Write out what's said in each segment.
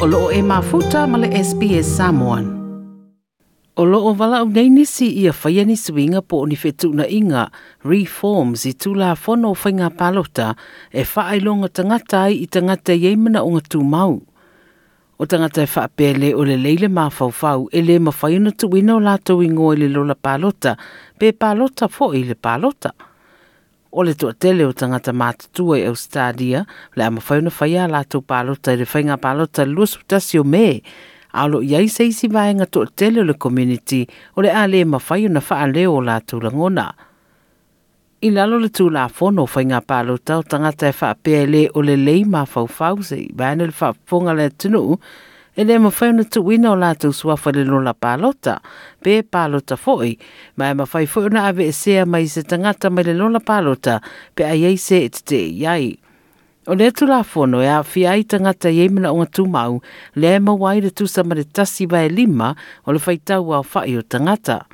o loo e mafuta ma le SBS Samoan. O loo wala o nei nisi i a whaia ni suinga po ni whetu na inga reforms i tula whono o whainga palota e whaailonga tangata ai i tangata yeimana o ngā mau. O tangata e whaapele o le leile mawhauwhau e le mawhaiona tuwina o lātou ingo i le lola palota, pe palota fo i le palota o le toʻatele o tagata matutua i austalia le a mafai ona faia latou palota i le whainga palota luasutasi o me a loo i ai se isi o le community o le a le mafai ona faaleo o latou langona. i lalo le tulafono fono whainga palota o tagata e faapea e o le lei mafaufau i vaena le faafofoga le atunuu e le mawhai na tuwina o lātou suafa le lola pālota, pe pālota foi, ma e mawhai foi na ave e sea mai se tangata mai le lola pālota, pe a iei se e te iai. O le tu la fono e a fi tangata iei mana o ngā mau, le e mawai le tūsa ma le tasi vai lima o le whaitau au whai o tangata.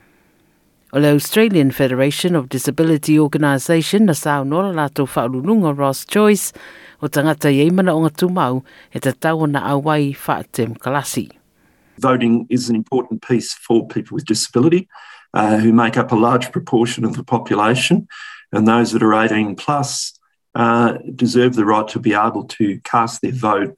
O le Australian Federation of Disability Organisation na sao nora lātou whaulununga Ross Joyce, o tangata i eimana o ngā tūmau e te tau na awai whaatem kalasi. Voting is an important piece for people with disability uh, who make up a large proportion of the population and those that are 18 plus uh, deserve the right to be able to cast their vote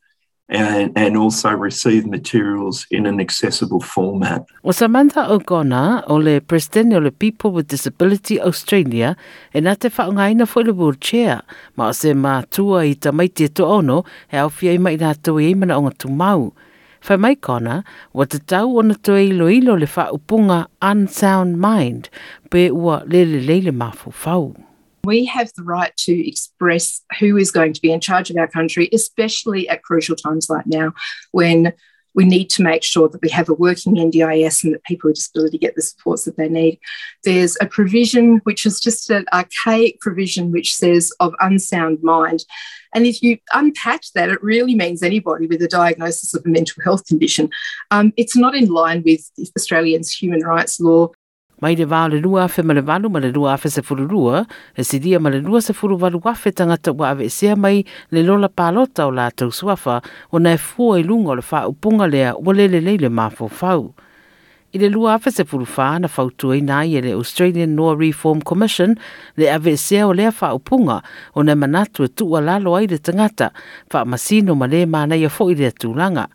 and, and also receive materials in an accessible format. O Samantha O'Connor, o President o le People with Disability Australia, e nā te whaungaina fo le wheelchair, ma o se mā tua i ta mai te to ono, e au fia i mai nā tua i mana o ngā mau. Whai mai kona, wa te tau o na tua ilo ilo le wha upunga Unsound Mind, pe ua lele lele mafu fau. We have the right to express who is going to be in charge of our country, especially at crucial times like now when we need to make sure that we have a working NDIS and that people with disability get the supports that they need. There's a provision which is just an archaic provision which says of unsound mind. And if you unpack that, it really means anybody with a diagnosis of a mental health condition. Um, it's not in line with Australians' human rights law. Mai le vā le lua afe ma le valu ma le lua afe se furu lua, e si dia ma le lua se furu valu afe tangata wa ave sea mai le lola pālota o la tau suafa o na e fua i lunga o le wha upunga lea o le le leile mafo fau. I le lua afe se purufā na fautua i nai le Australian Law Reform Commission le ave sea o lea whaupunga o na manatu e tua lalo ai le tangata wha masino ma le mana ia fo i le tūlanga.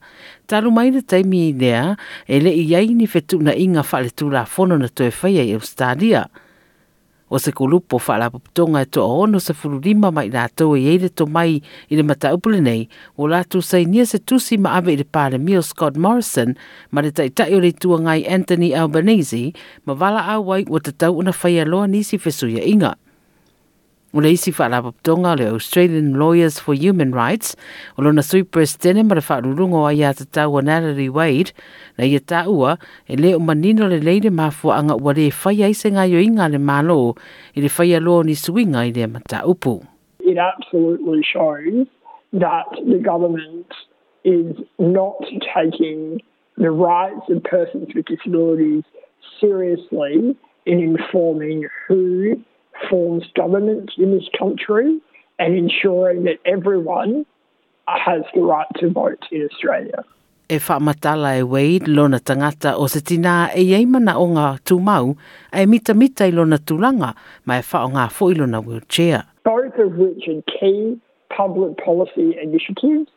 Taru mai le taimi i lea, e le i ai ni fetu na inga whale fono na toe whaia i Australia. O se kulupo whala paputonga e toa ono se furulima mai nā tau e eire to mai i le mata upule nei, o lātu sei nia se tusi ma ave i le pāre Mio Scott Morrison, ma le tai tai o le tua ngai Anthony Albanese, ma wala au wai o te tau una whaia loa nisi fesuia inga. O le isi whaarapaptonga le Australian Lawyers for Human Rights, o lona sui presidene ma le whaarurungo a ia te tau Natalie Wade, na ia ta ua, e le o manino le leile mafua anga ua le whai aise ngā yo inga le malo, i le whai alo ni suinga i le mata upu. It absolutely shows that the government is not taking the rights of persons with disabilities seriously in informing who forms government in this country and ensuring that everyone has the right to vote in Australia. E whaamatala e Wade lona tangata o se tina e iei mana o ngā tūmau e mita mita i lona tūlanga mai e ngā fo i lona wheelchair. Both of which are key public policy initiatives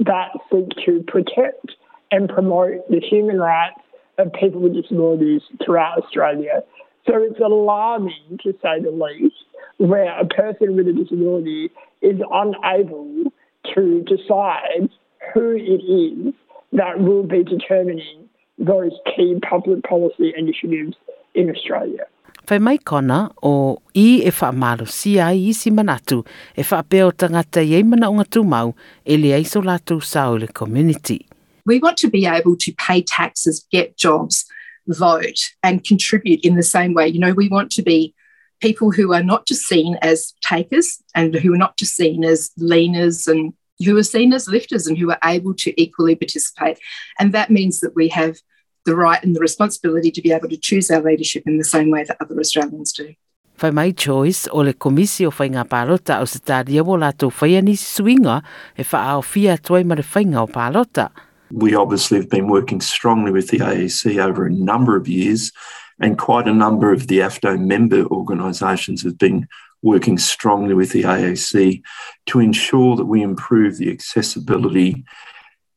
that seek to protect and promote the human rights of people with disabilities throughout Australia So it's alarming, to say the least, where a person with a disability is unable to decide who it is that will be determining those key public policy initiatives in Australia. Whai mai kona o i e wha maru si ai i si manatu e wha peo tangata i eimana o ngā mau e le aiso lātou sao le community. We want to be able to pay taxes, get jobs, vote and contribute in the same way. You know, we want to be people who are not just seen as takers and who are not just seen as leaners and who are seen as lifters and who are able to equally participate. And that means that we have the right and the responsibility to be able to choose our leadership in the same way that other Australians do. Whai mai choice o le komisi o whai ngā pālota o se tāria wo lātou whai ani suinga e wha fia tuai ma le whai ngā o. We obviously have been working strongly with the AEC over a number of years, and quite a number of the AFDO member organisations have been working strongly with the AAC to ensure that we improve the accessibility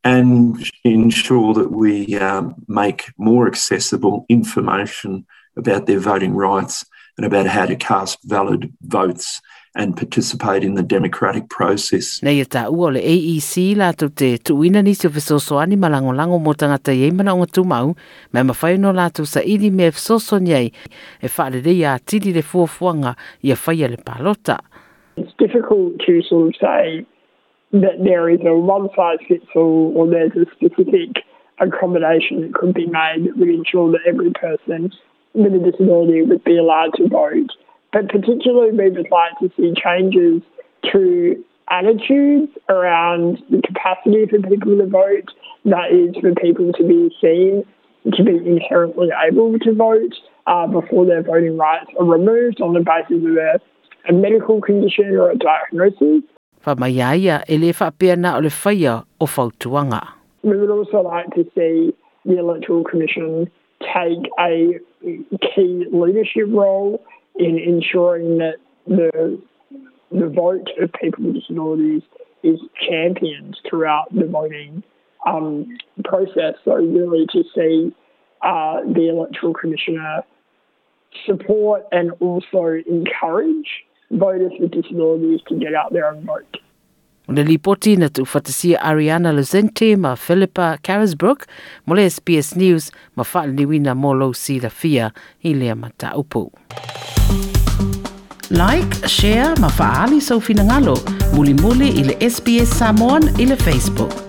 and ensure that we um, make more accessible information about their voting rights and about how to cast valid votes and participate in the democratic process. Nei ta ua le AEC la to te tuina ni se fesoso ani malango lango mo tangata ye mana o tu mau me ma fai no la to sa idi me fesoso nei e fa le ya tidi le fuafuanga ia fai le palota. It's difficult to sort of say that there is a one size fits all or there's a specific accommodation that could be made that would ensure that every person with a disability would be allowed to vote. But particularly, we would like to see changes to attitudes around the capacity for people to vote, that is, for people to be seen to be inherently able to vote uh, before their voting rights are removed on the basis of a, a medical condition or a diagnosis. We would also like to see the Electoral Commission take a key leadership role in ensuring that the the vote of people with disabilities is championed throughout the voting um, process. So really to see uh, the electoral commissioner support and also encourage voters with disabilities to get out there and vote. Le lipoti na tu fatasia Ariana Lozente ma Philippa Carisbrooke mo le SBS News ma wha niwina mo lo si la fia i lea mata upu. Like, share, ma faali sau finangalo, muli muli i le SBS Samoan i le Facebook.